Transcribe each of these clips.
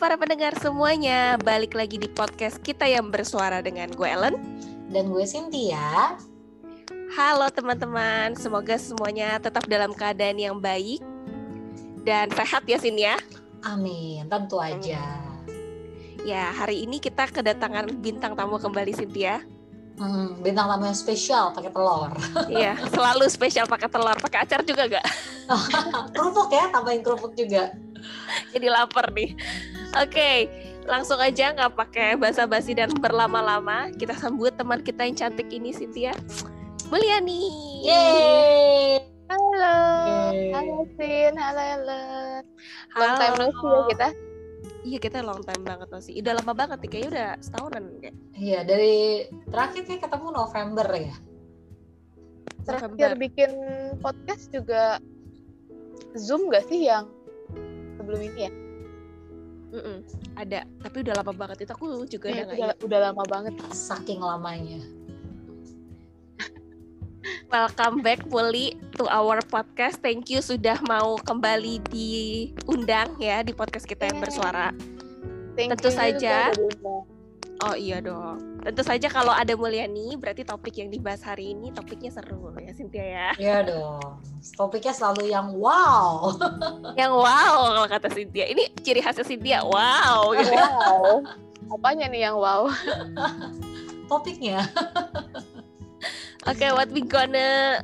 para pendengar semuanya, balik lagi di podcast kita yang bersuara dengan gue Ellen dan gue Cynthia. Halo teman-teman, semoga semuanya tetap dalam keadaan yang baik dan sehat ya Sin ya. Amin, tentu aja. Ya, hari ini kita kedatangan bintang tamu kembali Cynthia. Hmm, bintang tamu yang spesial pakai telur. Iya, selalu spesial pakai telur, pakai acar juga gak? kerupuk ya, tambahin kerupuk juga. Jadi lapar nih. Oke, langsung aja nggak pakai basa-basi dan berlama-lama. Kita sambut teman kita yang cantik ini, Cynthia. Mulyani. Yeay. Halo, Yeay. halo Sin, halo Ellen. Long time no see ya kita. Iya kita long time banget sih. Udah lama banget nih, kayaknya udah setahunan kayak. Iya, dari terakhir kayak ketemu November ya. Terakhir November. bikin podcast juga Zoom gak sih yang sebelum ini ya? Mm-mm, ada, tapi udah lama banget itu aku juga Iya, udah udah, udah lama banget. Saking lamanya. Welcome back Puli to our podcast. Thank you sudah mau kembali diundang ya di podcast kita yang Yeay. bersuara. Thank Tentu you saja. Oh iya dong. Tentu saja kalau ada Mulyani, berarti topik yang dibahas hari ini topiknya seru ya Cynthia ya. Iya dong. Topiknya selalu yang wow. Yang wow kalau kata Cynthia. Ini ciri khasnya Cynthia. Wow. gitu. Wow. Apanya nih yang wow? Topiknya. Oke, what we gonna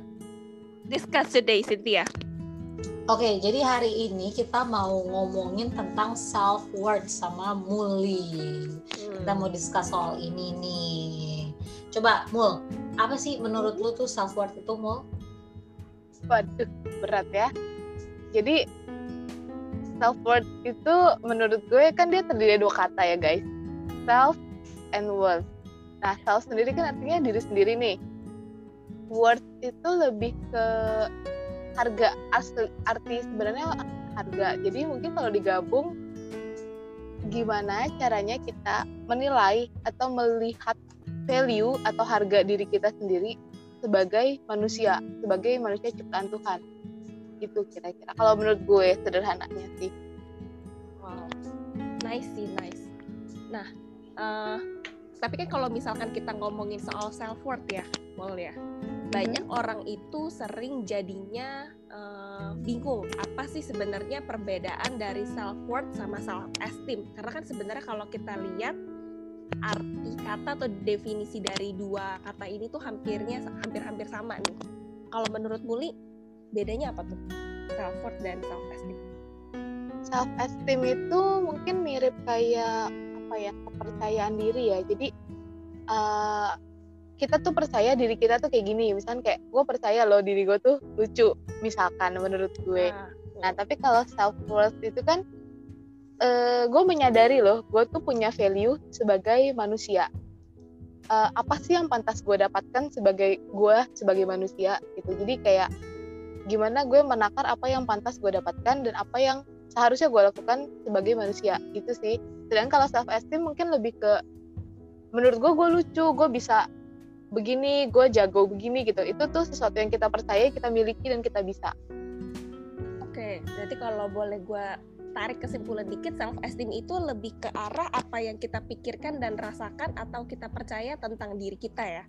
discuss today, Cynthia? Oke, jadi hari ini kita mau ngomongin tentang self worth sama Muli. Kita mau discuss soal ini nih. Coba Mul, apa sih menurut lu tuh self worth itu Mul? Waduh, berat ya. Jadi self worth itu menurut gue kan dia terdiri dari dua kata ya guys. Self and worth. Nah, self sendiri kan artinya diri sendiri nih. Worth itu lebih ke harga asli arti sebenarnya harga. Jadi mungkin kalau digabung gimana caranya kita menilai atau melihat value atau harga diri kita sendiri sebagai manusia, sebagai manusia ciptaan Tuhan. Itu kira-kira. Kalau menurut gue sederhananya sih. Wow, nice sih, nice. Nah, eh, tapi kan kalau misalkan kita ngomongin soal self worth ya, Mol ya, banyak orang itu sering jadinya eh, bingung apa sih sebenarnya perbedaan dari self worth sama self esteem. Karena kan sebenarnya kalau kita lihat arti kata atau definisi dari dua kata ini tuh hampirnya hampir-hampir sama nih. Kalau menurut Muli, bedanya apa tuh self worth dan self esteem? Self esteem itu mungkin mirip kayak apa ya kepercayaan diri ya. Jadi eh, kita tuh percaya diri kita tuh kayak gini. Misalkan kayak gue percaya loh diri gue tuh lucu. Misalkan menurut gue. Nah, Nah, tapi kalau self worth itu kan eh gue menyadari loh, gue tuh punya value sebagai manusia. Eh, apa sih yang pantas gue dapatkan sebagai gue sebagai manusia gitu. Jadi kayak gimana gue menakar apa yang pantas gue dapatkan dan apa yang seharusnya gue lakukan sebagai manusia gitu sih. Sedangkan kalau self esteem mungkin lebih ke menurut gue gue lucu, gue bisa begini, gue jago begini gitu. Itu tuh sesuatu yang kita percaya, kita miliki dan kita bisa. Oke, berarti kalau boleh gue tarik kesimpulan dikit, self esteem itu lebih ke arah apa yang kita pikirkan dan rasakan atau kita percaya tentang diri kita ya.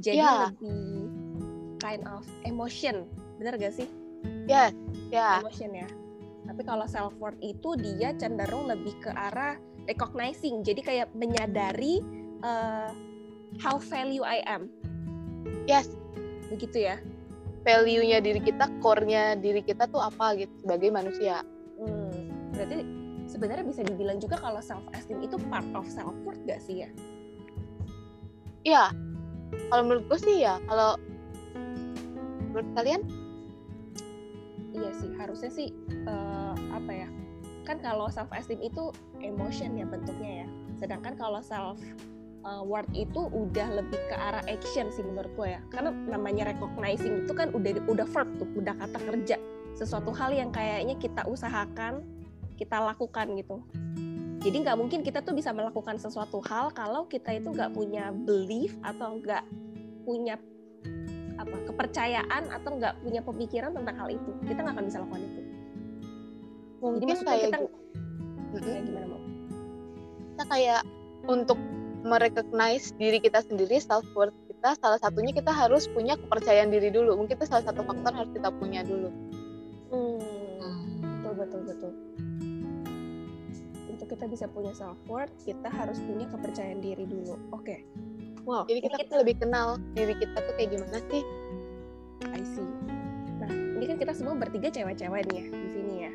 Jadi Ya. lebih kind of emotion, bener gak sih? Ya, ya. Emotion ya. Tapi kalau self worth itu dia cenderung lebih ke arah recognizing, jadi kayak menyadari uh, how value I am, Yes, begitu ya. value-nya diri kita, core-nya diri kita tuh apa gitu sebagai manusia. Hmm, berarti sebenarnya bisa dibilang juga kalau self esteem itu part of self worth gak sih ya? Iya, kalau menurut gue sih ya. Kalau menurut kalian? Iya sih, harusnya sih eh, apa ya? Kan kalau self esteem itu emotion ya bentuknya ya. Sedangkan kalau self eh, worth itu udah lebih ke arah action sih menurut gue ya. Karena namanya recognizing itu kan udah udah verb tuh, udah kata kerja. Sesuatu hal yang kayaknya kita usahakan, kita lakukan gitu. Jadi nggak mungkin kita tuh bisa melakukan sesuatu hal kalau kita itu nggak punya belief atau nggak punya apa kepercayaan atau nggak punya pemikiran tentang hal itu kita nggak akan bisa lakukan itu Mungkin maksudnya kayak kita- gitu. Kayak gimana mau kita kayak untuk merecognize diri kita sendiri self worth kita salah satunya kita harus punya kepercayaan diri dulu. Mungkin itu salah satu faktor harus kita punya dulu. Hmm, betul betul betul. Untuk kita bisa punya self worth kita harus punya kepercayaan diri dulu. Oke. Okay. wow jadi kita, kita lebih kenal diri kita tuh kayak gimana sih? I see. Nah ini kan kita semua bertiga cewek-cewek nih ya di sini ya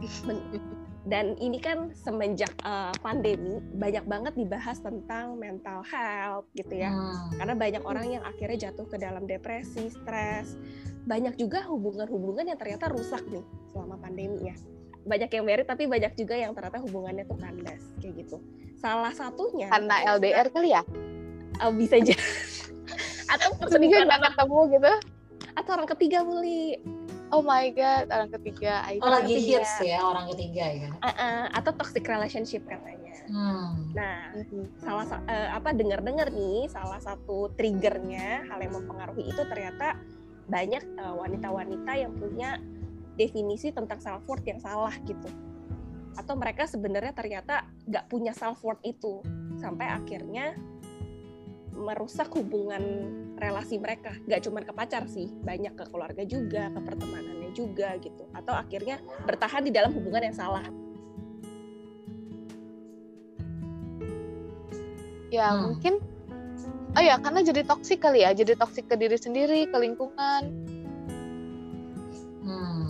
dan ini kan semenjak uh, pandemi banyak banget dibahas tentang mental health gitu ya. Hmm. karena banyak orang yang akhirnya jatuh ke dalam depresi stres. Banyak juga hubungan-hubungan yang ternyata rusak nih selama pandemi ya. Banyak yang merit tapi banyak juga yang ternyata hubungannya tuh kandas kayak gitu. Salah satunya karena LDR kali ya? Uh, bisa aja. Atau perselingkuhan nggak ketemu gitu? Atau orang ketiga muli oh my god orang ketiga. Oh lagi ketiga. hits ya orang ketiga ya? Uh -uh, atau toxic relationship katanya. Hmm. nah salah uh, apa dengar dengar nih salah satu triggernya hal yang mempengaruhi itu ternyata banyak uh, wanita-wanita yang punya definisi tentang self worth yang salah gitu. Atau mereka sebenarnya ternyata nggak punya self worth itu sampai akhirnya merusak hubungan relasi mereka gak cuma ke pacar sih banyak ke keluarga juga ke pertemanannya juga gitu atau akhirnya bertahan di dalam hubungan yang salah ya hmm. mungkin oh ya karena jadi toksik kali ya jadi toksik ke diri sendiri ke lingkungan hmm.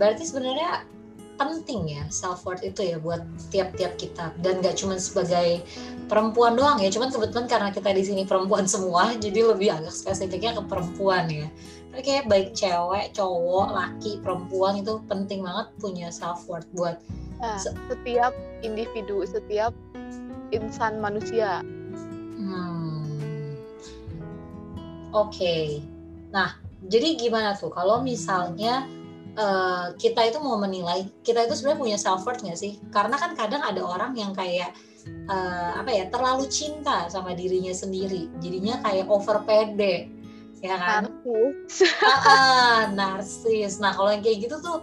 berarti sebenarnya penting ya self worth itu ya buat tiap-tiap kita dan gak cuma sebagai perempuan doang ya cuman kebetulan karena kita di sini perempuan semua jadi lebih agak spesifiknya ke perempuan ya tapi kayak baik cewek cowok laki perempuan itu penting banget punya self worth buat nah, setiap individu setiap insan manusia hmm. oke okay. nah jadi gimana tuh kalau misalnya uh, kita itu mau menilai kita itu sebenarnya punya self worth nggak sih? Karena kan kadang ada orang yang kayak uh, apa ya terlalu cinta sama dirinya sendiri, jadinya kayak over pede, ya kan? Narsis. Ah, ah, narsis. Nah kalau yang kayak gitu tuh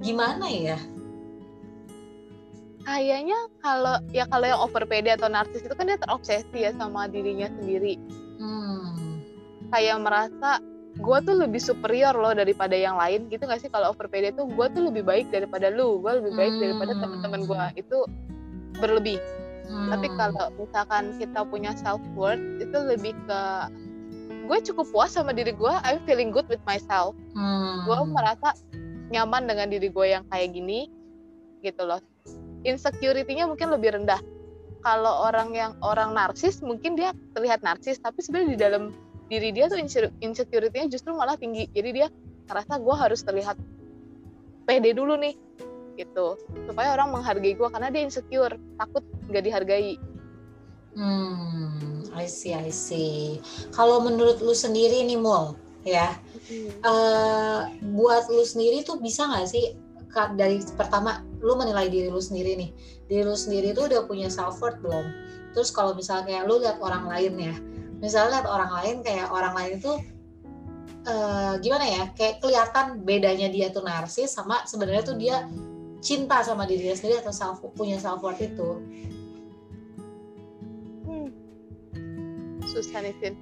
gimana ya? Kayaknya kalau ya kalau yang over pede atau narsis itu kan dia terobsesi ya sama dirinya sendiri. Hmm. Kayak merasa gue tuh lebih superior loh daripada yang lain gitu gak sih kalau over PD tuh gue tuh lebih baik daripada lu gue lebih baik daripada hmm. teman-teman gue itu berlebih hmm. tapi kalau misalkan kita punya self worth itu lebih ke gue cukup puas sama diri gue I'm feeling good with myself hmm. gue merasa nyaman dengan diri gue yang kayak gini gitu loh insecurity-nya mungkin lebih rendah kalau orang yang orang narsis mungkin dia terlihat narsis tapi sebenarnya di dalam diri dia tuh insecurity-nya justru malah tinggi. Jadi dia ngerasa gue harus terlihat pede dulu nih gitu. Supaya orang menghargai gue karena dia insecure takut nggak dihargai. Hmm I see I see. Kalau menurut lu sendiri nih Mul ya hmm. uh, buat lu sendiri tuh bisa nggak sih dari pertama lu menilai diri lu sendiri nih? Diri lu sendiri tuh udah punya self worth belum? Terus kalau misalnya lu lihat orang lain ya misalnya lihat orang lain kayak orang lain itu uh, gimana ya kayak kelihatan bedanya dia tuh narsis sama sebenarnya tuh dia cinta sama dirinya sendiri atau self punya self worth itu. Hmm. susah nih Sin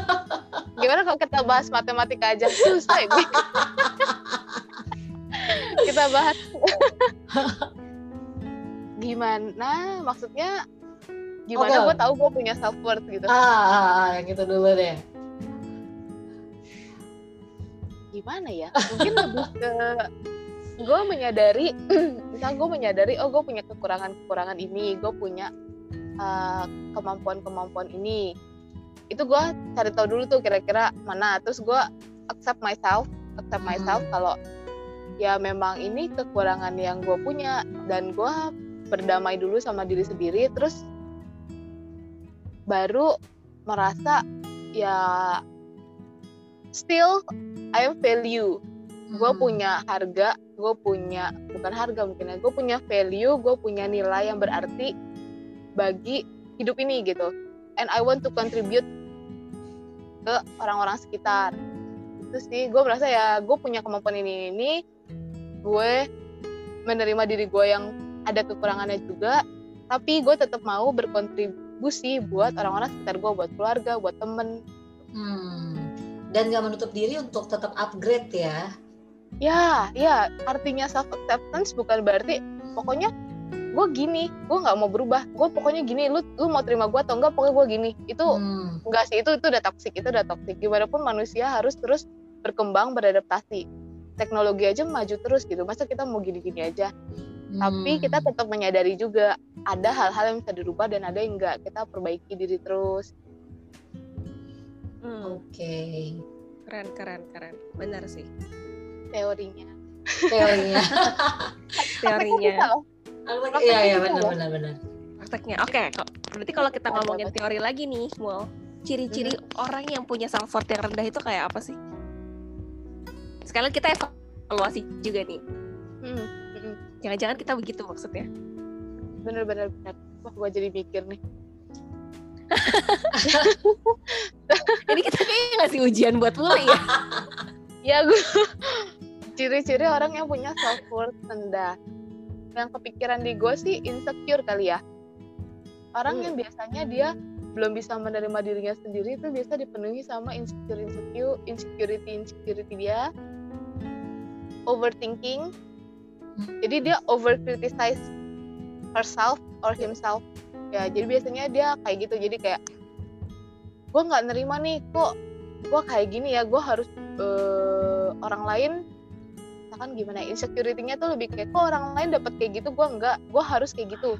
gimana kalau kita bahas matematika aja? Susah ini. Kita bahas. Gimana? Maksudnya gimana okay. gue tahu gue punya self worth gitu. Ah, ah, ah yang itu dulu deh. Gimana ya? Mungkin lebih ke gue menyadari misal gue menyadari oh gue punya kekurangan kekurangan ini gue punya uh, kemampuan kemampuan ini. Itu gue cari tahu dulu tuh kira-kira mana. Terus gue accept myself accept myself hmm. kalau ya memang ini kekurangan yang gue punya. Dan gue berdamai dulu sama diri sendiri. Terus baru merasa ya still I am value. Gue hmm. punya harga gue punya bukan harga mungkin ya gue punya value gue punya nilai yang berarti bagi hidup ini gitu. And I want to contribute ke orang-orang sekitar. Itu sih gue merasa ya gue punya kemampuan ini ini gue menerima diri gue yang ada kekurangannya juga. Tapi gue tetap mau berkontribusi buat orang-orang sekitar gue buat keluarga buat temen. Hmm. dan gak menutup diri untuk tetap upgrade ya? Ya ya artinya self acceptance bukan berarti pokoknya gue gini gue nggak mau berubah. Gue pokoknya gini lu lu mau terima gue atau enggak pokoknya gue gini. Itu hmm. enggak sih itu itu udah toksik itu udah toksik gimana pun manusia harus terus berkembang beradaptasi. Teknologi aja maju terus gitu. Masa kita mau gini-gini aja? Hmm. tapi kita tetap menyadari juga ada hal-hal yang bisa dirubah dan ada yang enggak kita perbaiki diri terus. Hmm. oke. Okay. keren keren keren. Benar sih. Teorinya. Teorinya. Teorinya. Iya iya benar benar benar. Prakteknya. Oke okay, kok. Berarti kalau kita ngomongin teori lagi nih mau ciri-ciri hmm. orang yang punya self worth yang rendah itu kayak apa sih? Sekalian kita evaluasi juga nih. Hmm. jangan-jangan kita begitu maksudnya bener-bener bener wah gue jadi mikir nih. Ini kita kayaknya ngasih ujian buat mulai ya? Ya gue ciri-ciri orang yang punya self worth rendah. Yang kepikiran di gue sih insecure kali ya. Orang hmm. yang biasanya dia belum bisa menerima dirinya sendiri itu biasa dipenuhi sama insecure insecure insecurity insecurity dia. Overthinking. Hmm. jadi dia over criticize herself or himself. Ya jadi biasanya dia kayak gitu. Jadi kayak gue nggak nerima nih kok gue kayak gini ya? Gue harus uh, orang lain. Misalkan gimana insecurity-nya tuh lebih kayak kok orang lain dapat kayak gitu gue enggak gue harus kayak gitu.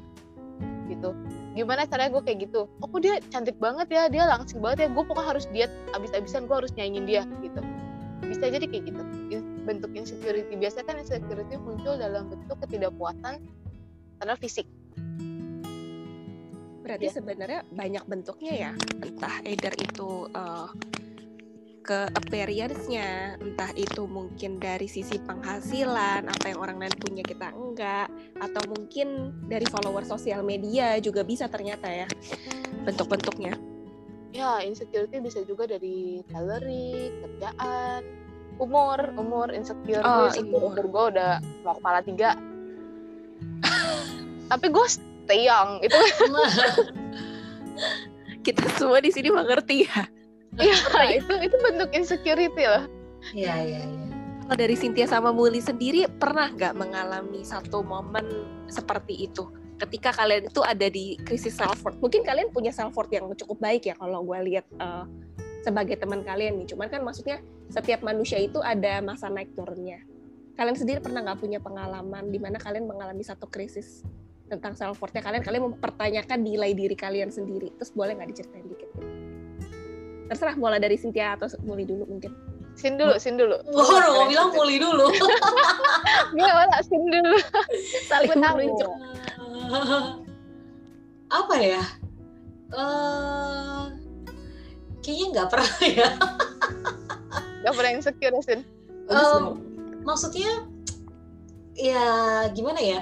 Gitu. Gimana caranya gue kayak gitu? Oh kok dia cantik banget ya? Dia langsing banget ya? Gue pokoknya harus diet abis-abisan gue harus nyanyiin dia. Gitu. Bisa jadi kayak gitu. Bentuk insecurity. Biasanya kan insecurity muncul dalam bentuk ketidakpuasan karena fisik berarti ya. sebenarnya banyak bentuknya ya entah either itu uh, ke appearance-nya, entah itu mungkin dari sisi penghasilan, apa yang orang lain punya kita enggak, atau mungkin dari follower sosial media juga bisa ternyata ya bentuk-bentuknya. Ya, insecurity bisa juga dari salary, kerjaan, umur, umur insecure oh, gue, umur, umur gue udah mau kepala tiga. Tapi gue stay young, itu kita semua di sini mengerti ya Iya, itu itu bentuk insecurity loh. Iya, iya, iya. Kalau dari Cynthia sama Muli sendiri pernah nggak mengalami satu momen seperti itu? Ketika kalian itu ada di krisis self worth, mungkin kalian punya self worth yang cukup baik ya kalau gue lihat uh, sebagai teman kalian nih. Cuman kan maksudnya setiap manusia itu ada masa naik turunnya. Kalian sendiri pernah nggak punya pengalaman di mana kalian mengalami satu krisis tentang self worthnya kalian? Kalian mempertanyakan nilai diri kalian sendiri. Terus boleh nggak diceritain dikit? terserah mulai dari Cynthia atau Muli dulu mungkin Sin dulu, Sin dulu. Oh, mau bilang Muli dulu. Enggak, malah Sin dulu. Saling menunjuk. apa ya? Uh, kayaknya nggak pernah ya. Gak pernah insecure Sin? Um, maksudnya, ya gimana ya?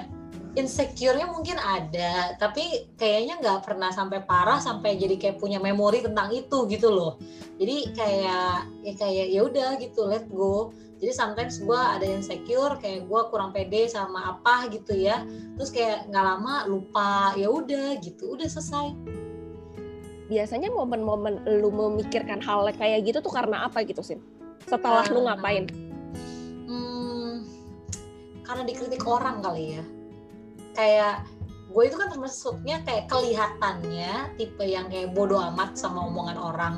insecure-nya mungkin ada, tapi kayaknya nggak pernah sampai parah sampai jadi kayak punya memori tentang itu gitu loh. Jadi kayak ya kayak ya udah gitu, let go. Jadi sometimes gue ada insecure, kayak gue kurang pede sama apa gitu ya. Terus kayak nggak lama lupa, ya udah gitu, udah selesai. Biasanya momen-momen lu memikirkan hal kayak gitu tuh karena apa gitu sih? Setelah uh, lu ngapain? Karena dikritik orang kali ya. Kayak gue itu kan termasuknya kayak kelihatannya tipe yang kayak bodoh amat sama omongan orang.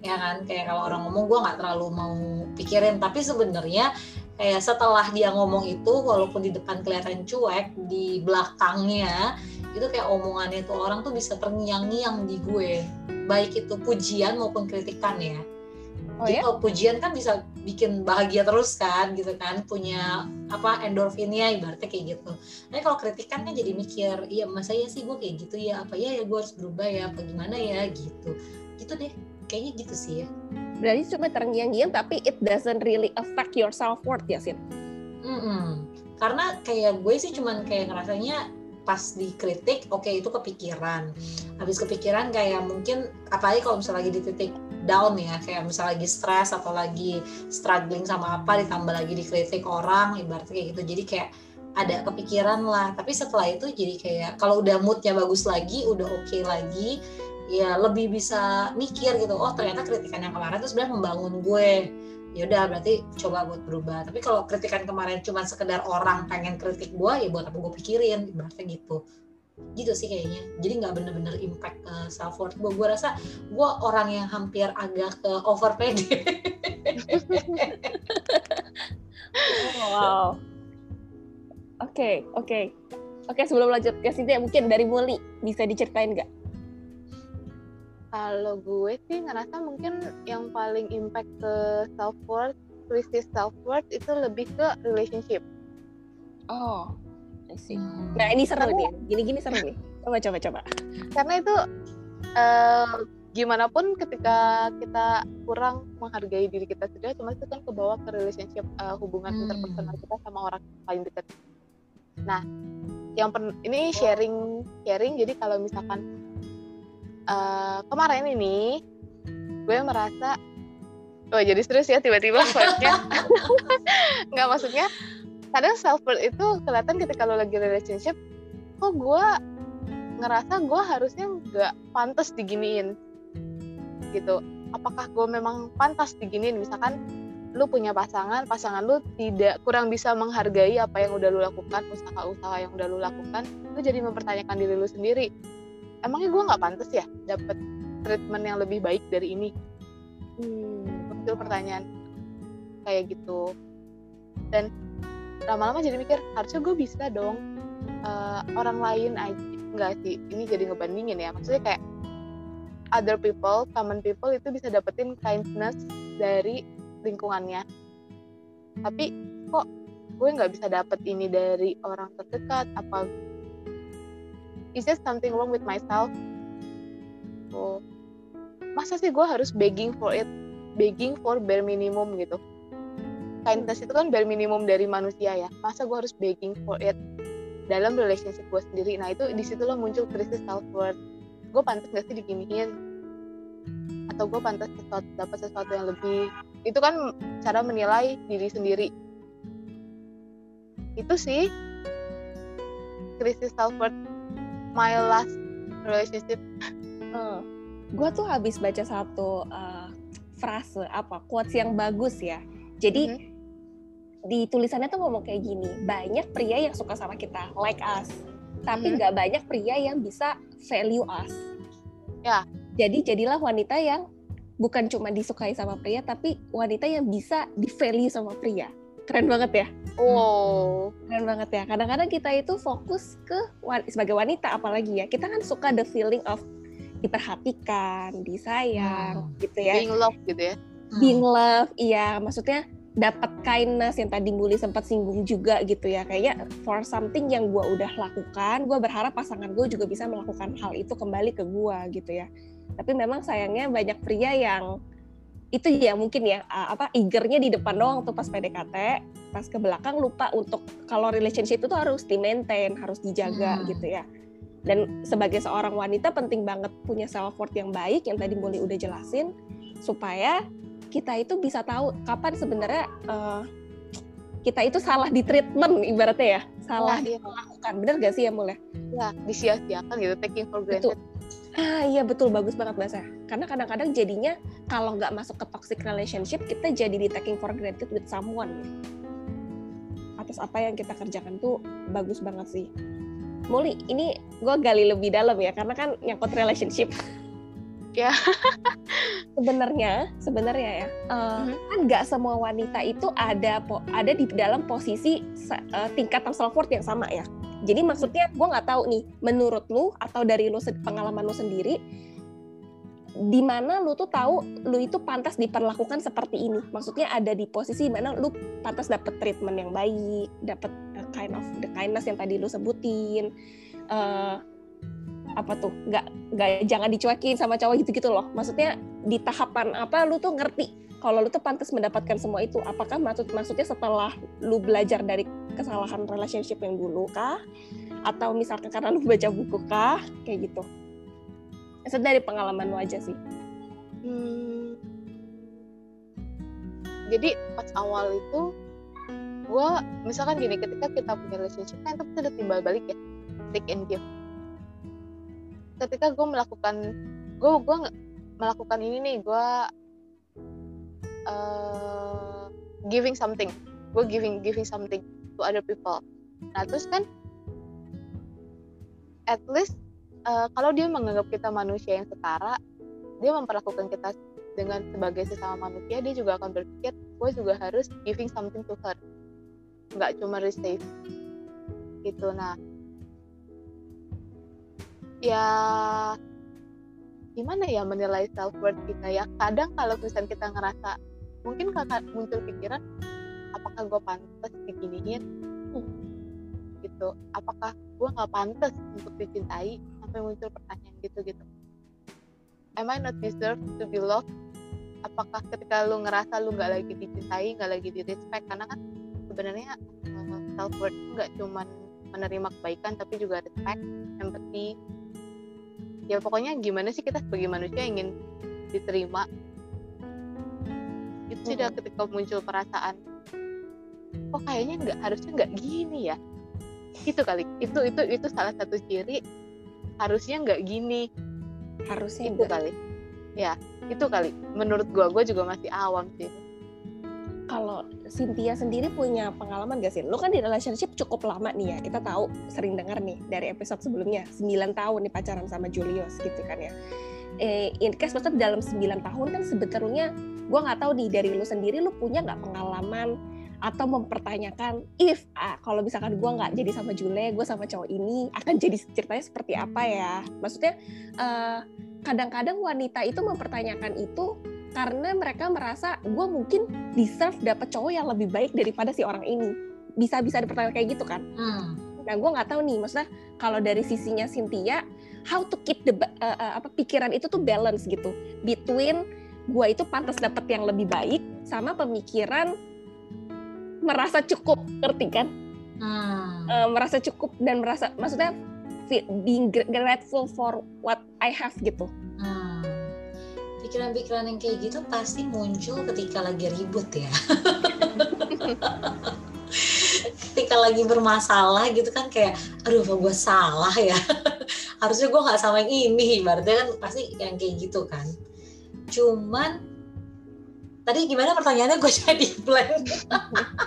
Ya kan? Kayak kalau orang ngomong gue nggak terlalu mau pikirin. Tapi sebenarnya kayak setelah dia ngomong itu walaupun di depan kelihatan cuek di belakangnya itu kayak omongannya itu orang tuh bisa terngiang-ngiang di gue. Baik itu pujian maupun kritikan ya Oh, Jadi ya? kalau pujian kan bisa bikin bahagia terus kan gitu kan punya apa endorfinnya ibaratnya kayak gitu. Tapi kalau kritikan kan jadi mikir, iya masa ya sih gue kayak gitu ya apa ya ya gue harus berubah ya apa gimana ya gitu. Gitu deh. Kayaknya gitu sih ya. Berarti cuma terngiang-ngiang tapi it doesn't really affect your self worth ya sih. Mm -mm. Karena kayak gue sih cuman kayak ngerasanya pas dikritik oke okay, itu kepikiran habis kepikiran kayak mungkin apalagi kalau misalnya lagi di titik down ya kayak misalnya lagi stres atau lagi struggling sama apa ditambah lagi dikritik orang ibaratnya kayak gitu. Jadi kayak ada kepikiran lah. Tapi setelah itu jadi kayak kalau udah moodnya bagus lagi udah oke okay lagi ya lebih bisa mikir gitu oh ternyata kritikan yang kemarin itu sebenarnya membangun gue. Ya udah berarti coba buat berubah. Tapi kalau kritikan kemarin cuma sekedar orang pengen kritik gue ya buat apa gue pikirin berarti gitu gitu sih kayaknya. Jadi nggak bener-bener impact ke self worth gue gue rasa gue orang yang hampir agak ke over pede. Wow. Oke okay, oke. Okay. oke okay, sebelum lanjut ke Cynthia mungkin dari Muli bisa diceritain nggak? Kalau gue sih ngerasa mungkin yang paling impact ke self worth krisis self worth itu lebih ke relationship. Oh. Nah ini seru nih, gini-gini seru nih. Coba coba coba. Karena itu uh, gimana pun ketika kita kurang menghargai diri kita sendiri, cuma itu kan kebawa ke relationship uh, hubungan hmm. interpersonal kita sama orang paling dekat. Nah, yang pen ini sharing sharing. Jadi kalau misalkan uh, kemarin ini gue merasa Oh jadi serius ya tiba-tiba poinnya nggak maksudnya kadang self worth itu kelihatan ketika lo lagi relationship kok gue ngerasa gue harusnya nggak pantas diginiin. Gitu. Apakah gue memang pantas diginiin? Misalkan lu punya pasangan pasangan lu tidak kurang bisa menghargai apa yang udah lu lakukan usaha-usaha yang udah lu lakukan lu jadi mempertanyakan diri lu sendiri. Emangnya gue nggak pantas ya dapet treatment yang lebih baik dari ini? Hmm, itu pertanyaan. Kayak gitu. Dan lama-lama jadi mikir harusnya gue bisa dong uh, orang lain aja. Enggak sih ini jadi ngebandingin ya. Maksudnya kayak other people common people itu bisa dapetin kindness dari lingkungannya. Tapi kok gue nggak bisa dapet ini dari orang terdekat? Apa is there something wrong with myself. Oh masa sih gue harus begging for it begging for bare minimum gitu kindness itu kan bare minimum dari manusia ya. Masa gue harus begging for it dalam relationship gue sendiri? Nah itu di situlah muncul krisis self worth gue pantas gak sih diginiin? Atau gue pantas sesuatu, dapat sesuatu yang lebih? Itu kan cara menilai diri sendiri. Itu sih krisis self worth my last relationship. Uh, gue tuh habis baca satu uh, frase apa quotes yang bagus ya. Jadi mm -hmm di tulisannya tuh ngomong kayak gini, banyak pria yang suka sama kita, like us, tapi mm-hmm. nggak hmm. banyak pria yang bisa value us. Ya. Jadi jadilah wanita yang bukan cuma disukai sama pria, tapi wanita yang bisa di value sama pria. Keren banget ya. Oh. Keren banget ya. Kadang-kadang kita itu fokus ke sebagai wanita apalagi ya, kita kan suka the feeling of diperhatikan, disayang, hmm. gitu ya. Being love gitu ya. Being love, iya. Maksudnya dapat kindness yang tadi Muli sempat singgung juga gitu ya. Kayaknya for something yang gue udah lakukan gue berharap pasangan gue juga bisa melakukan hal itu kembali ke gue gitu ya. Tapi memang sayangnya banyak pria yang itu ya mungkin ya apa eagernya di depan doang tuh pas PDKT pas ke belakang lupa untuk kalau relationship itu harus di maintain harus dijaga hmm. gitu ya. Dan sebagai seorang wanita penting banget punya self worth yang baik yang tadi Muli udah jelasin supaya kita itu bisa tahu kapan sebenarnya uh, kita itu salah di treatment ibaratnya ya salah nah, iya. melakukan bener gak sih ya mulai ya disia-siakan gitu taking for granted betul. ah iya betul bagus banget bahasa karena kadang-kadang jadinya kalau nggak masuk ke toxic relationship kita jadi di taking for granted with someone ya. atas apa yang kita kerjakan tuh bagus banget sih Muli, ini gue gali lebih dalam ya, karena kan nyangkut relationship. Ya. sebenarnya sebenarnya ya uh, mm-hmm. kan nggak semua wanita itu ada po ada di dalam posisi uh, tingkatan self worth yang sama ya jadi maksudnya gue nggak tahu nih menurut lu atau dari lu pengalaman lu sendiri di mana lu tuh tahu lu itu pantas diperlakukan seperti ini maksudnya ada di posisi mana lu pantas dapet treatment yang baik dapet uh, kind of the kindness yang tadi lu sebutin uh, apa tuh nggak nggak jangan dicuekin sama cowok gitu gitu loh. Maksudnya di tahapan apa lu tuh ngerti kalau lu tuh pantas mendapatkan semua itu. Apakah maksud maksudnya setelah lu belajar dari kesalahan relationship yang dulu kah? Atau misalkan karena lu baca buku kah? Kayak gitu. Itu dari pengalaman lu aja sih. Hmm. jadi pas awal itu gue misalkan gini ketika kita punya relationship kan itu ada timbal balik ya. Take and give ketika gue melakukan gue gue melakukan ini nih gue uh, giving something. Gue giving giving something to other people. Nah terus kan at least uh, kalau dia menganggap kita manusia yang setara dia memperlakukan kita dengan sebagai sesama manusia dia juga akan berpikir gue juga harus giving something to her. Nggak cuma receive. Gitu nah ya gimana ya menilai self worth kita ya? Kadang kalau misalnya kita ngerasa mungkin kakak muncul pikiran apakah gue pantas diginiin? Gitu. Apakah gue nggak pantas untuk dicintai? Sampai muncul pertanyaan gitu gitu. Am I not deserve to be loved? Apakah ketika lu ngerasa lu nggak lagi dicintai nggak lagi di respect karena kan sebenarnya uh, self worth nggak cuma menerima kebaikan tapi juga respect empathy ya pokoknya gimana sih kita sebagai manusia ingin diterima? Itu sudah hmm. ketika muncul perasaan kok kayaknya nggak harusnya nggak gini ya? Itu kali. Itu itu itu salah satu ciri harusnya nggak gini. Harusnya itu kali. Ya itu kali. Menurut gua gua juga masih awam sih kalau Cynthia sendiri punya pengalaman gak sih? Lu kan di relationship cukup lama nih ya. Kita tahu sering dengar nih dari episode sebelumnya 9 tahun nih pacaran sama Julius gitu kan ya. Eh, in case maksudnya dalam 9 tahun kan sebetulnya gue nggak tahu nih dari lu sendiri lu punya nggak pengalaman atau mempertanyakan if ah, kalau misalkan gue nggak jadi sama Jule, gue sama cowok ini akan jadi ceritanya seperti apa ya? Maksudnya kadang eh, kadang-kadang wanita itu mempertanyakan itu karena mereka merasa gue mungkin deserve dapet cowok yang lebih baik daripada si orang ini. Bisa-bisa dipertanyakan kayak gitu kan? Hmm. Nah gue nggak tahu nih, maksudnya kalau dari sisinya Cynthia, how to keep the uh, uh, apa pikiran itu tuh balance gitu between gue itu pantas dapet yang lebih baik sama pemikiran merasa cukup ngerti kan hmm. uh, merasa cukup dan merasa maksudnya being grateful for what I have gitu hmm. Pikiran-pikiran yang kayak gitu pasti muncul ketika lagi ribut ya. Ketika lagi bermasalah gitu kan kayak aduh apa gue salah ya? Harusnya gue nggak sama yang ini berarti kan pasti yang kayak gitu kan. Cuman tadi gimana pertanyaannya? Gue jadi blank.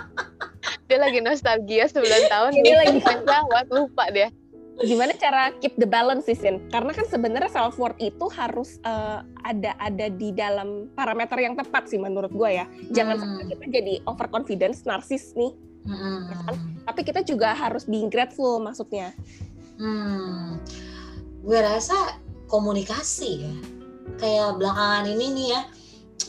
Dia lagi nostalgia 9 tahun dia lagi banget lupa dia gimana cara keep the balance sih Sin? Karena kan sebenarnya self worth itu harus uh, ada ada di dalam parameter yang tepat sih menurut gue ya. Jangan hmm. sampai kita jadi overconfidence, narsis nih. Hmm. Ya kan? Tapi kita juga harus being grateful maksudnya. Hmm. Gue rasa komunikasi ya. Kayak belakangan ini nih ya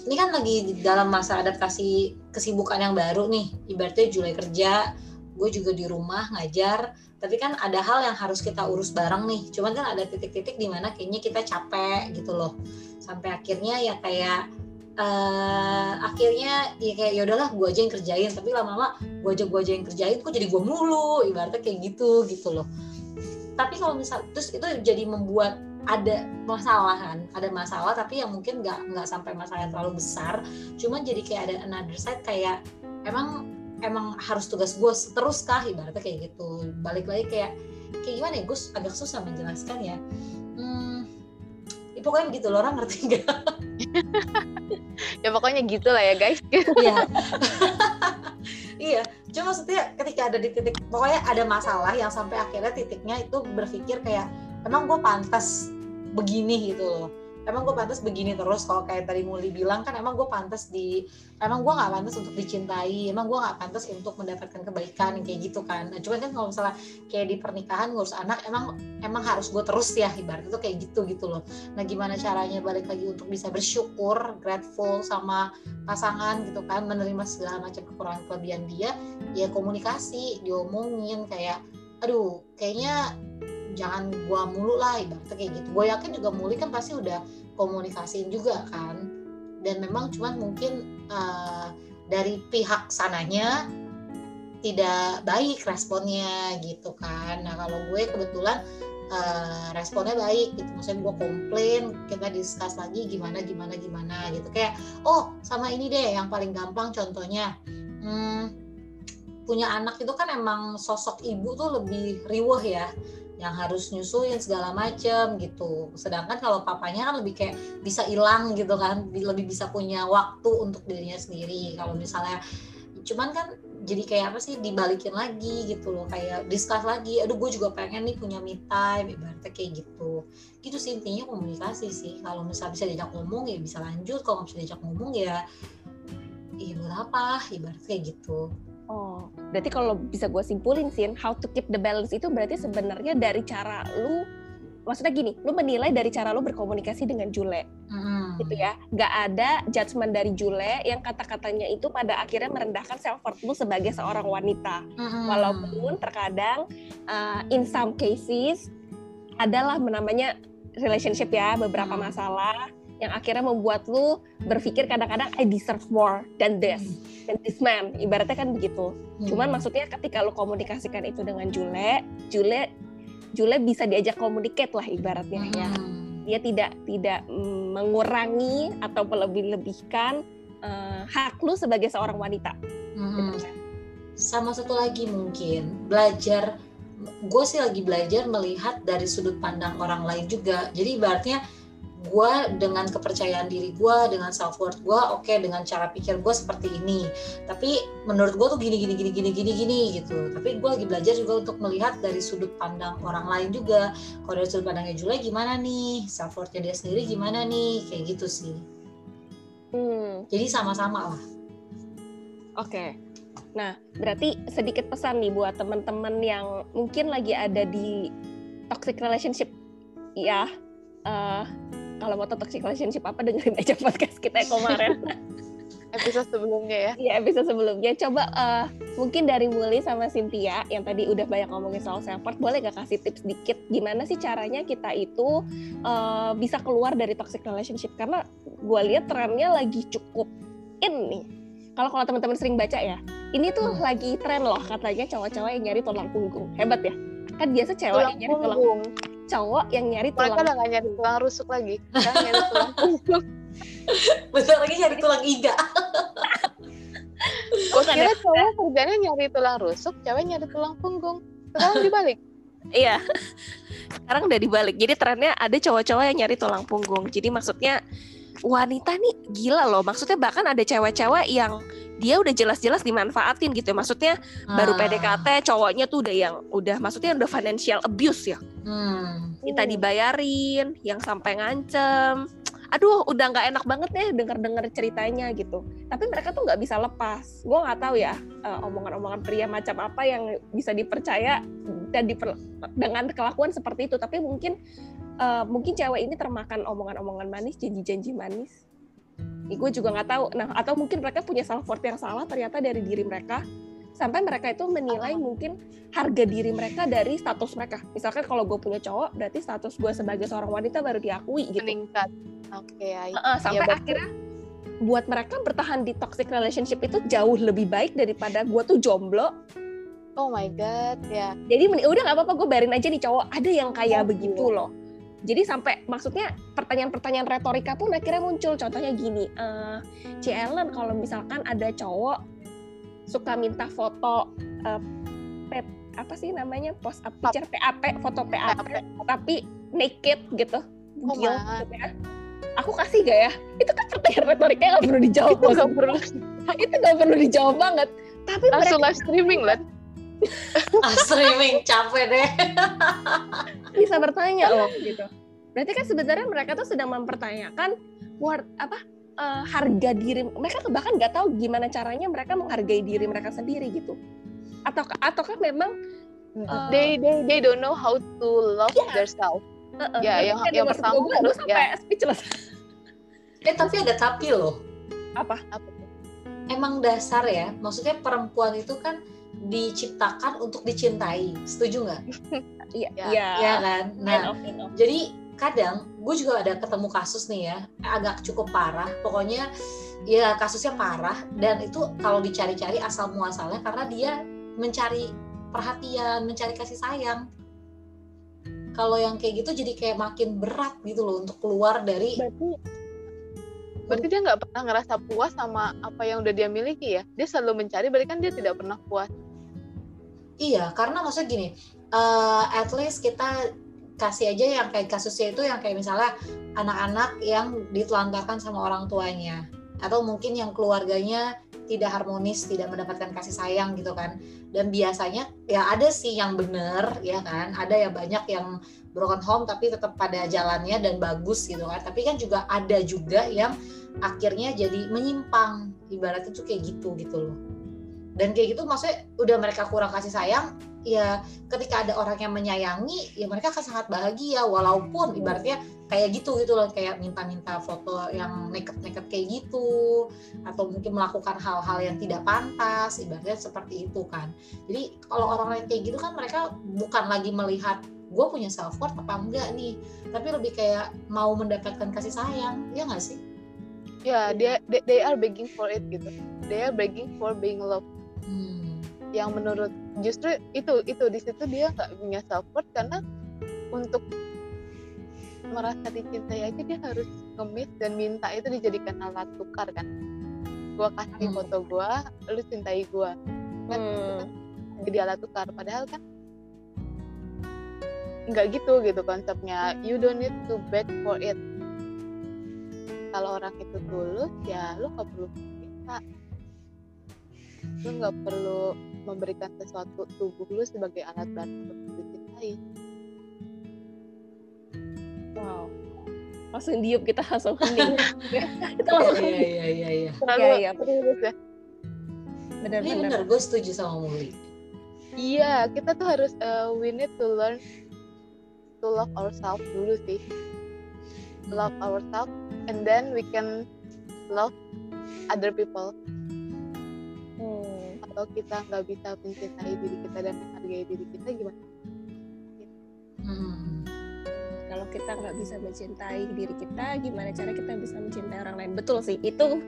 ini kan lagi di dalam masa adaptasi kesibukan yang baru nih ibaratnya Juli kerja gue juga di rumah ngajar tapi kan ada hal yang harus kita urus bareng nih. Cuman kan ada titik-titik di mana kayaknya kita capek gitu loh. Sampai akhirnya ya kayak uh, akhirnya ya kayak ya udahlah gue aja yang kerjain. Tapi lama-lama gue aja gue aja yang kerjain kok jadi gue mulu? Ibaratnya kayak gitu gitu loh. Tapi kalau misal terus itu jadi membuat ada masalah kan? Ada masalah tapi yang mungkin nggak nggak sampai masalah yang terlalu besar. Cuman jadi kayak ada another side kayak emang emang harus tugas gue terus kah? Ibaratnya kayak gitu. Balik lagi kayak kayak gimana ya? Gus agak susah menjelaskan ya. Hmm, ya pokoknya begitu loh. Orang ngerti nggak? Ya pokoknya gitu lah ya guys. Iya. Iya. Cuma maksudnya ketika ada di titik pokoknya ada masalah yang sampai akhirnya titiknya itu berpikir kayak emang gue pantas begini gitu loh emang gue pantas begini terus kalau kayak tadi Muli bilang kan emang gue pantas di emang gue nggak pantas untuk dicintai emang gue nggak pantas untuk mendapatkan kebaikan kayak gitu kan. Nah cuman kan kalau misalnya kayak di pernikahan ngurus anak emang emang harus gue terus ya ibarat itu kayak gitu gitu loh. Nah gimana caranya balik lagi untuk bisa bersyukur grateful sama pasangan gitu kan menerima segala macam kekurangan kelebihan dia ya komunikasi diomongin kayak aduh kayaknya jangan gua mulu lah ibaratnya kayak gitu. Gue yakin juga Muli kan pasti udah komunikasiin juga kan. Dan memang cuman mungkin uh, dari pihak sananya tidak baik responnya gitu kan. Nah kalau gue kebetulan uh, responnya baik gitu. Maksudnya gue komplain kita discuss lagi gimana gimana gimana gitu. Kayak oh sama ini deh yang paling gampang contohnya. Hmm, punya anak itu kan emang sosok ibu tuh lebih riweh ya yang harus nyusuin segala macem gitu. Sedangkan kalau papanya kan lebih kayak bisa hilang gitu kan, lebih bisa punya waktu untuk dirinya sendiri. Kalau misalnya cuman kan jadi kayak apa sih dibalikin lagi gitu loh kayak discuss lagi aduh gue juga pengen nih punya me time ibaratnya kayak gitu gitu sih intinya komunikasi sih kalau misalnya bisa diajak ngomong ya bisa lanjut kalau nggak bisa diajak ngomong ya iya buat apa ibaratnya kayak gitu Oh, berarti kalau bisa gue simpulin sih, how to keep the balance itu berarti sebenarnya dari cara lu, maksudnya gini, lu menilai dari cara lu berkomunikasi dengan Jule, Hmm. gitu ya. Gak ada judgement dari Jule yang kata-katanya itu pada akhirnya merendahkan self worth lu sebagai seorang wanita. Hmm. Walaupun terkadang uh, in some cases adalah namanya relationship ya, beberapa Hmm. masalah yang akhirnya membuat lu berpikir kadang-kadang I deserve more than this, than this man. Ibaratnya kan begitu. Hmm. Cuman maksudnya ketika lu komunikasikan itu dengan Jule, Jule Jule bisa diajak communicate lah ibaratnya ya. Hmm. Dia tidak tidak mm, mengurangi atau melebih-lebihkan eh, hak lu sebagai seorang wanita. Hmm. Gitu sama satu lagi mungkin belajar gue sih lagi belajar melihat dari sudut pandang orang lain juga jadi ibaratnya gue dengan kepercayaan diri gue dengan self worth gue oke dengan cara pikir gue seperti ini. Tapi menurut gue tuh gini gini gini gini gini gini gitu. Tapi gue lagi belajar juga untuk melihat dari sudut pandang orang lain juga. Kalau dari sudut pandangnya Julia gimana nih? Self worthnya dia sendiri gimana nih? Kayak gitu sih. Hmm, jadi sama-sama lah. Oke. Nah, berarti sedikit pesan nih buat teman-teman yang mungkin lagi ada di toxic relationship. Ya, eh, kalau mau toxic relationship apa dengerin aja podcast kita yang kemarin. episode sebelumnya ya Iya, episode sebelumnya. Coba eh, mungkin dari Muli sama Cynthia yang tadi udah banyak ngomongin soal self worth, boleh gak kasih tips dikit gimana sih caranya kita itu eh, bisa keluar dari toxic relationship? Karena gue lihat trennya lagi cukup in nih. Kalau kalau teman-teman sering baca ya, ini tuh Hmm. lagi tren loh katanya cowok-cowok yang nyari tulang punggung. Hebat ya? Kan biasa cewek tulang yang nyari tulang punggung cowok yang nyari mereka tulang udah gak nyari tulang rusuk lagi. Sekarang nyari tulang punggung. Bentar lagi nyari tulang iga. Gue kira cowok kerjanya nyari tulang rusuk cewek nyari tulang punggung. Sekarang dibalik. Iya. Sekarang udah dibalik. Jadi trennya ada cowok-cowok yang nyari tulang punggung. Jadi maksudnya wanita nih gila loh. Maksudnya bahkan ada cewek-cewek yang dia udah jelas-jelas dimanfaatin gitu. Maksudnya baru Ah. PDKT cowoknya tuh udah yang udah maksudnya udah financial abuse ya. Hmm. Minta dibayarin, yang sampai ngancem. Aduh, udah nggak enak banget deh denger-denger ceritanya gitu. Tapi mereka tuh nggak bisa lepas. Gue nggak tahu ya eh, omongan-omongan pria macam apa yang bisa dipercaya dan diper, dengan kelakuan seperti itu. Tapi mungkin eh, mungkin cewek ini termakan omongan-omongan manis, janji-janji manis. Ini gue juga nggak tahu. Nah, atau mungkin mereka punya self worth yang salah ternyata dari diri mereka sampai mereka itu menilai mungkin harga diri mereka dari status mereka. Misalkan kalau gue punya cowok, berarti status gue sebagai seorang wanita baru diakui gitu. meningkat oke ya Heeh, sampai betul. akhirnya buat mereka bertahan di toxic relationship itu jauh lebih baik daripada gue tuh jomblo. oh my god ya Jadi mending- udah nggak apa-apa gue bayarin aja nih cowok. Ada yang kayak Oh, begitu loh. Jadi sampai maksudnya pertanyaan-pertanyaan retorika pun akhirnya muncul. Contohnya gini, eh Ci Ellen kalau misalkan ada cowok suka minta foto eh, P- apa sih namanya post up picture PAP, foto PAP, tapi naked gitu. Oh, Gil, gitu ya. Aku kasih gak ya? Itu kan pertanyaan retorika nggak perlu dijawab. itu gak perlu itu nggak perlu dijawab banget. Tapi langsung live streaming lah Ah, streaming capek deh bisa bertanya loh gitu. Berarti kan sebenarnya mereka tuh sedang mempertanyakan worth apa eh, harga diri mereka tuh bahkan nggak tahu gimana caranya mereka menghargai diri mereka sendiri gitu. Atau ataukah memang eh, they they they don't know how to love Iya. themselves eh, eh, Ya, ngerti yang- yang pertama gue? Gue sampai speechless. eh tapi ada tapi loh Apa? apa emang dasar ya maksudnya perempuan itu kan diciptakan untuk dicintai. Setuju nggak? Iya, Ya. iya. ya kan? Nah kind of. jadi kadang gue juga ada ketemu kasus nih ya agak cukup parah. Pokoknya ya kasusnya parah. Dan itu kalau dicari-cari asal muasalnya karena dia mencari perhatian mencari kasih sayang. Kalau yang kayak gitu jadi kayak makin berat gitu loh untuk keluar dari Berarti berarti dia nggak pernah ngerasa puas sama apa yang udah dia miliki ya? Dia selalu mencari berarti kan dia tidak pernah puas Iya, karena maksudnya gini, uh, at least kita kasih aja yang kayak kasusnya itu yang kayak misalnya anak-anak yang ditelantarkan sama orang tuanya atau mungkin yang keluarganya tidak harmonis, tidak mendapatkan kasih sayang gitu kan. Dan biasanya ya ada sih yang bener ya kan, ada ya banyak yang broken home tapi tetap pada jalannya dan bagus gitu kan. Tapi kan juga ada juga yang akhirnya jadi menyimpang, ibaratnya tuh kayak gitu gitu loh dan kayak gitu maksudnya udah mereka kurang kasih sayang ya ketika ada orang yang menyayangi ya mereka akan sangat bahagia. Walaupun ibaratnya kayak gitu gitu loh. Kayak minta-minta foto yang neket-neket kayak gitu. Atau mungkin melakukan hal-hal yang tidak pantas ibaratnya seperti itu kan. Jadi kalau orang lain kayak gitu kan mereka bukan lagi melihat gue punya self worth apa enggak nih? Tapi lebih kayak mau mendapatkan kasih sayang ya nggak sih? Ya yeah, they, they are begging for it gitu. They are begging for being loved hmm. yang menurut justru itu itu di situ dia nggak punya self worth karena untuk merasa dicintai aja dia harus ngemis dan minta itu dijadikan alat tukar kan gue kasih hmm. foto gue lu cintai gue kan, hmm. kan jadi alat tukar padahal kan nggak gitu gitu konsepnya you don't need to beg for it kalau orang itu tulus ya lu nggak perlu minta lu nggak perlu memberikan sesuatu tubuh lu sebagai alat bantu untuk dicintai wow. Langsung diup kita langsung hening kita langsung iya iya iya iya. Iya iya. ya. Benar ini benar. gue setuju sama Muli. Iya kita tuh harus uh, we need to learn to love ourselves dulu sih. Love ourselves and then we can love other people atau kita nggak bisa mencintai diri kita dan menghargai diri kita gimana? Hmm. Kalau kita nggak bisa mencintai diri kita, gimana cara kita bisa mencintai orang lain? Betul sih, itu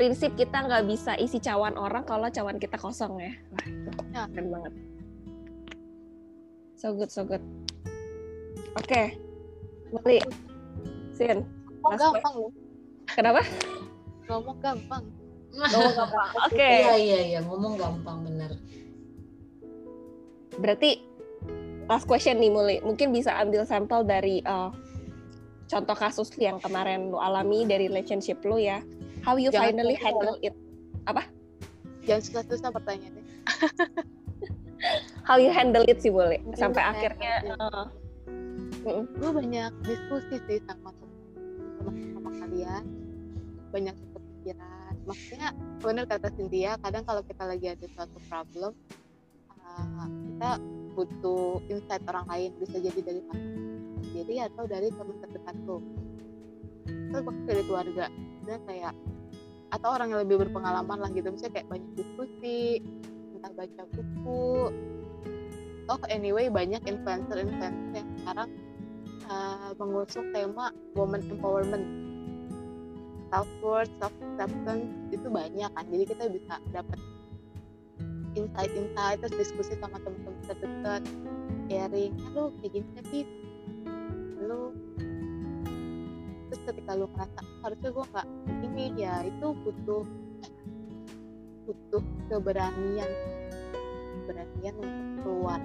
prinsip kita nggak bisa isi cawan orang kalau cawan kita kosong ya. Wah, ya. keren banget. So good, so good. Oke, okay. Meli, Sin. Ngomong gampang loh. Kenapa? Ngomong gampang. Ngomong gampang. Oke. Okay. Iya iya iya, ngomong gampang bener. Berarti last question nih Muli, mungkin bisa ambil sampel dari uh, contoh kasus yang kemarin lu alami dari relationship lu ya. How you Jangan finally handle it? Apa? Jangan susah-susah pertanyaannya. How you handle it sih boleh sampai akhirnya. Uh, uh, gue banyak diskusi sih sama sama, sama kalian, banyak kepikiran maksudnya benar kata Cynthia kadang kalau kita lagi ada suatu problem uh, kita butuh insight orang lain bisa jadi dari pasangan sendiri atau dari teman terdekat tuh atau bahkan dari keluarga dan kayak atau orang yang lebih berpengalaman lah gitu misalnya kayak banyak diskusi entah baca buku. Toh anyway banyak influencer influencer yang sekarang uh, mengusung tema woman empowerment self worth self acceptance itu banyak kan. Jadi kita bisa dapat insight-insight terus diskusi sama teman-teman terdekat sharing. Ya lu kayak gini tapi lu terus ketika lu ngerasa harusnya gue nggak ini ya itu butuh butuh keberanian. Keberanian untuk keluar.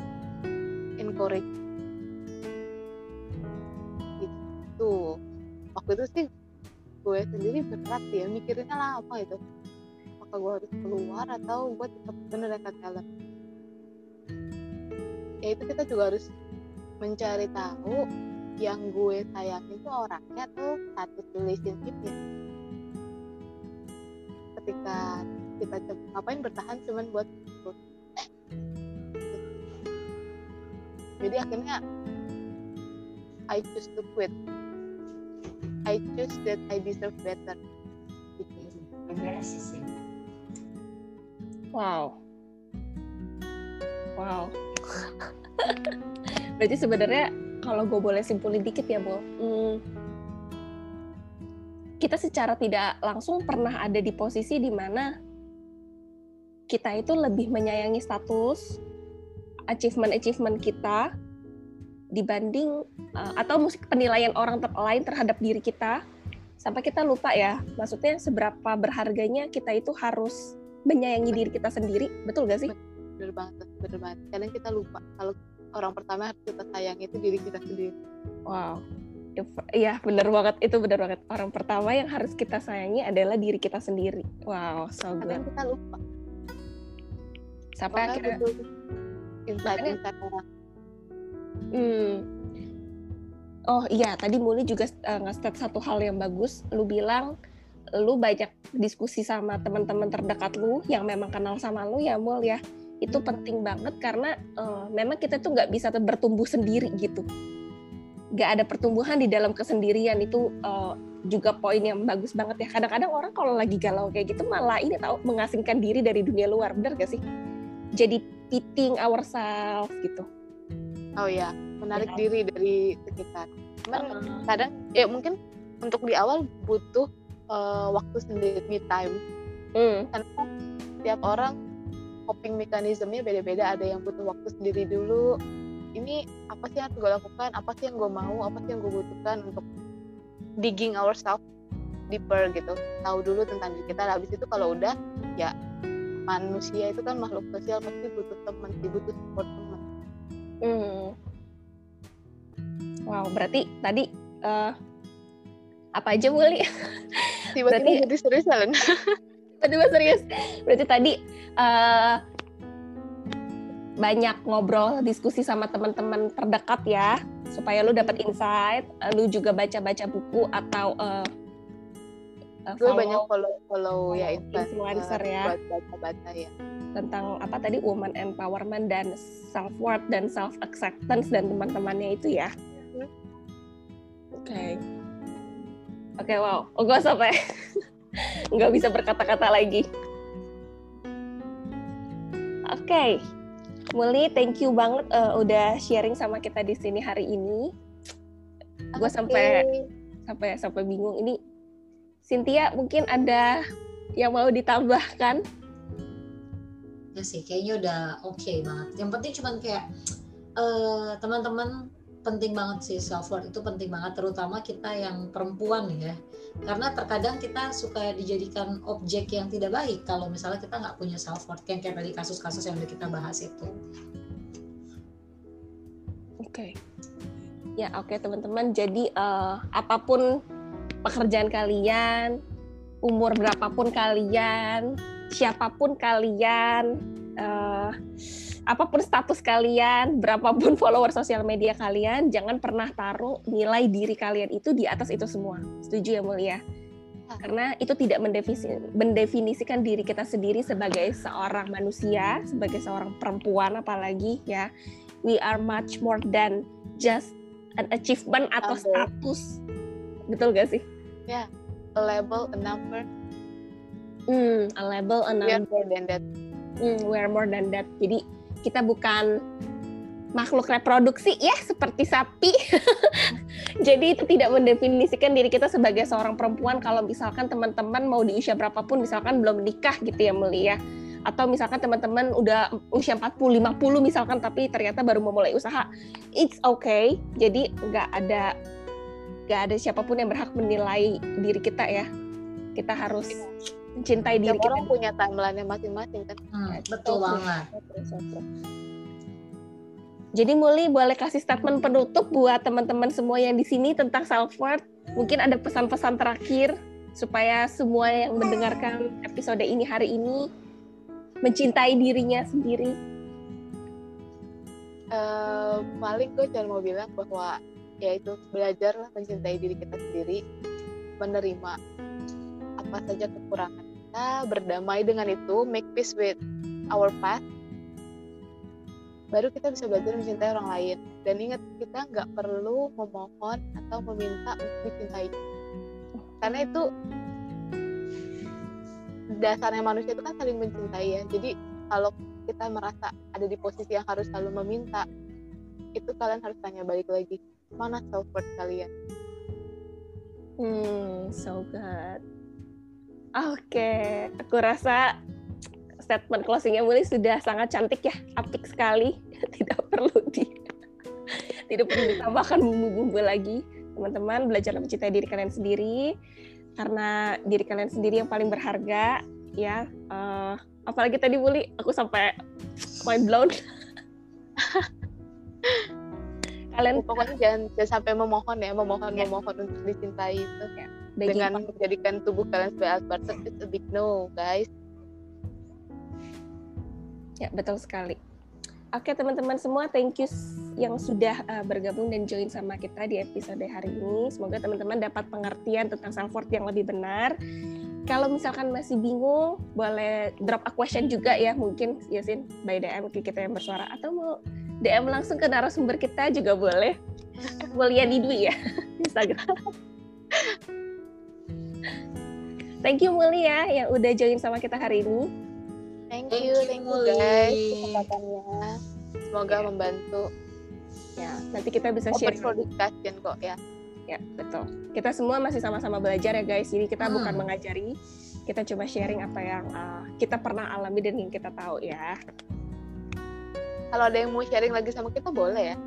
Encourage. Gitu. Waktu itu sih gue sendiri berat ya. Mikirnya lah apa itu apakah gue harus keluar atau gue tetap bener dekat kalian ya itu kita juga harus mencari tahu yang gue sayang itu orangnya atau status relationshipnya. Ketika kita ngapain bertahan cuman buat jadi akhirnya I choose to quit I choose that I deserve better. Wow. Wow. Berarti sebenarnya kalau gue boleh simpulin dikit ya, Bo. Hmm, kita secara tidak langsung pernah ada di posisi di mana kita itu lebih menyayangi status, achievement-achievement kita dibanding uh, atau musik penilaian orang ter lain terhadap diri kita sampai kita lupa ya maksudnya seberapa berharganya kita itu harus menyayangi diri kita sendiri betul gak sih bener banget bener banget kadang kita lupa kalau orang pertama harus kita sayang itu diri kita sendiri wow Iya bener banget itu bener banget orang pertama yang harus kita sayangi adalah diri kita sendiri. Wow, so good. Kadang kita lupa. Sampai akhirnya. insight-insight orang. Hmm. Oh iya, tadi Muli juga uh, nge-stat satu hal yang bagus. Lu bilang lu banyak diskusi sama teman-teman terdekat lu yang memang kenal sama lu ya Mul ya. Itu penting banget karena uh, memang kita tuh nggak bisa bertumbuh sendiri gitu. Gak ada pertumbuhan di dalam kesendirian itu uh, juga poin yang bagus banget ya. Kadang-kadang orang kalau lagi galau kayak gitu malah ini tahu mengasingkan diri dari dunia luar, bener gak sih? Jadi piting ourselves gitu. Oh ya, menarik Ya. diri dari sekitar. Cuman Uh, kadang ya mungkin untuk di awal butuh uh, waktu sendiri me time. Hmm. karena setiap orang coping mekanismenya beda-beda. Ada yang butuh waktu sendiri dulu. Ini apa sih yang harus gue lakukan? Apa sih yang gue mau? Apa sih yang gue butuhkan untuk digging ourselves deeper gitu. Tahu dulu tentang diri kita. Habis itu kalau udah ya manusia itu kan makhluk sosial pasti butuh teman butuh support teman Hmm. Wow, berarti tadi eh, apa aja Muli? tiba-tiba Berarti- jadi serius Helen Tiba-tiba serius. Berarti tadi eh, banyak ngobrol, diskusi sama teman-teman terdekat ya, supaya lu dapat insight. eh, Lu juga baca-baca buku atau gue follow banyak follow follow ya influencer ya. buat baca-baca ya tentang apa tadi woman empowerment dan self worth dan self acceptance dan teman-temannya itu ya. Oke. Oke, wow. Oh, gue sampai nggak bisa berkata-kata lagi. Oke. Muli, thank you banget eh, udah sharing sama kita di sini hari ini. Gue sampai sampai sampai bingung ini. Cynthia mungkin ada yang mau ditambahkan? Ya sih kayaknya udah oke banget yang penting cuman kayak eh, teman-teman penting banget sih self worth itu penting banget terutama kita yang perempuan ya karena terkadang kita suka dijadikan objek yang tidak baik kalau misalnya kita nggak punya self worth yang kayak tadi kasus-kasus yang udah kita bahas itu Oke. Ya, oke teman-teman. Jadi eh, apa pun pekerjaan kalian, umur berapapun kalian, siapa pun kalian, eh, apa pun status kalian, berapapun follower sosial media kalian, jangan pernah taruh nilai diri kalian itu di atas itu semua. Setuju ya Mulia? Karena itu tidak mendefinisikan diri kita sendiri sebagai seorang manusia, sebagai seorang perempuan apalagi ya. We are much more than just an achievement atau status. Betul gak sih? a label a number Hmm, a label, a we are number. more than that Hmm, we are more than that. Jadi kita bukan makhluk reproduksi ya seperti sapi. Jadi itu tidak mendefinisikan diri kita sebagai seorang perempuan kalau misalkan teman-teman mau di usia berapapun misalkan belum menikah gitu ya Mulia. Atau misalkan teman-teman udah usia 40, 50 misalkan tapi ternyata baru memulai usaha. It's okay. Jadi nggak ada nggak ada siapa pun yang berhak menilai diri kita ya. Kita harus mencintai diri kita. orang punya timeline masing-masing kan Hmm, betul banget Jadi Muli boleh kasih statement penutup buat teman-teman semua yang di sini tentang self worth. Mungkin ada pesan-pesan terakhir supaya semua yang mendengarkan episode ini hari ini mencintai dirinya sendiri. Eh, paling gue cuma mau bilang bahwa ya itu belajarlah mencintai diri kita sendiri menerima apa saja kekurangan kita berdamai dengan itu make peace with our past baru kita bisa belajar mencintai orang lain. Dan ingat kita nggak perlu memohon atau meminta untuk dicintai. Karena itu dasarnya manusia itu kan saling mencintai ya. Jadi kalau kita merasa ada di posisi yang harus selalu meminta itu kalian harus tanya balik lagi mana self worth kalian? Hmm, so good. Oke, aku rasa statement closingnya Muli sudah sangat cantik ya, apik sekali. Tidak perlu di tidak perlu ditambahkan bumbu-bumbu lagi. Teman-teman belajar mencintai diri kalian sendiri karena diri kalian sendiri yang paling berharga ya. Eh, apalagi tadi bully aku sampai mind blown kalian pokoknya jangan, jangan sampai memohon ya memohon ya. memohon untuk dicintai itu ya. Dengan menjadikan tubuh kalian sebagai alat it's a big no guys ya betul sekali Oke teman-teman semua, thank you yang sudah uh, bergabung dan join sama kita di episode hari ini. Semoga teman-teman dapat pengertian tentang self worth yang lebih benar. Kalau misalkan masih bingung, boleh drop a question juga ya, mungkin Yasin by DM ke kita yang bersuara atau mau DM langsung ke narasumber kita juga boleh. Mulia di Dwi ya Instagram. Thank you Mulia yang udah join sama kita hari ini. Thank you, thank you guys kesempatannya. Semoga yeah. membantu. Ya, nanti kita bisa Open share. discussion kok ya. Ya, betul. Kita semua masih sama-sama belajar ya guys. Jadi kita hmm. bukan mengajari, kita coba sharing apa yang uh, kita pernah alami dan yang kita tahu ya. Kalau ada yang mau sharing lagi sama kita boleh ya.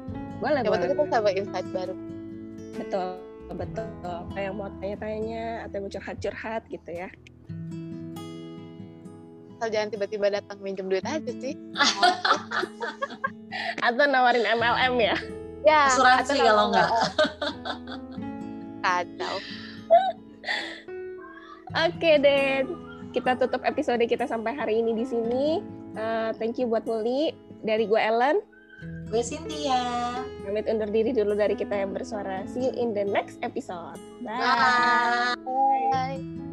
Boleh, ya, boleh. kita sampai insight baru. Betul, betul. Kayak mau tanya-tanya atau mau curhat-curhat gitu ya asal jangan tiba-tiba datang minjem duit aja sih atau nawarin MLM ya ya asuransi kalau enggak kacau Oke deh, kita tutup episode kita sampai hari ini di sini. Uh, thank you buat Muli. Dari gue Ellen. Gue Cynthia. Pamit undur diri dulu dari kita yang bersuara. See you in the next episode. Bye. Bye. Bye.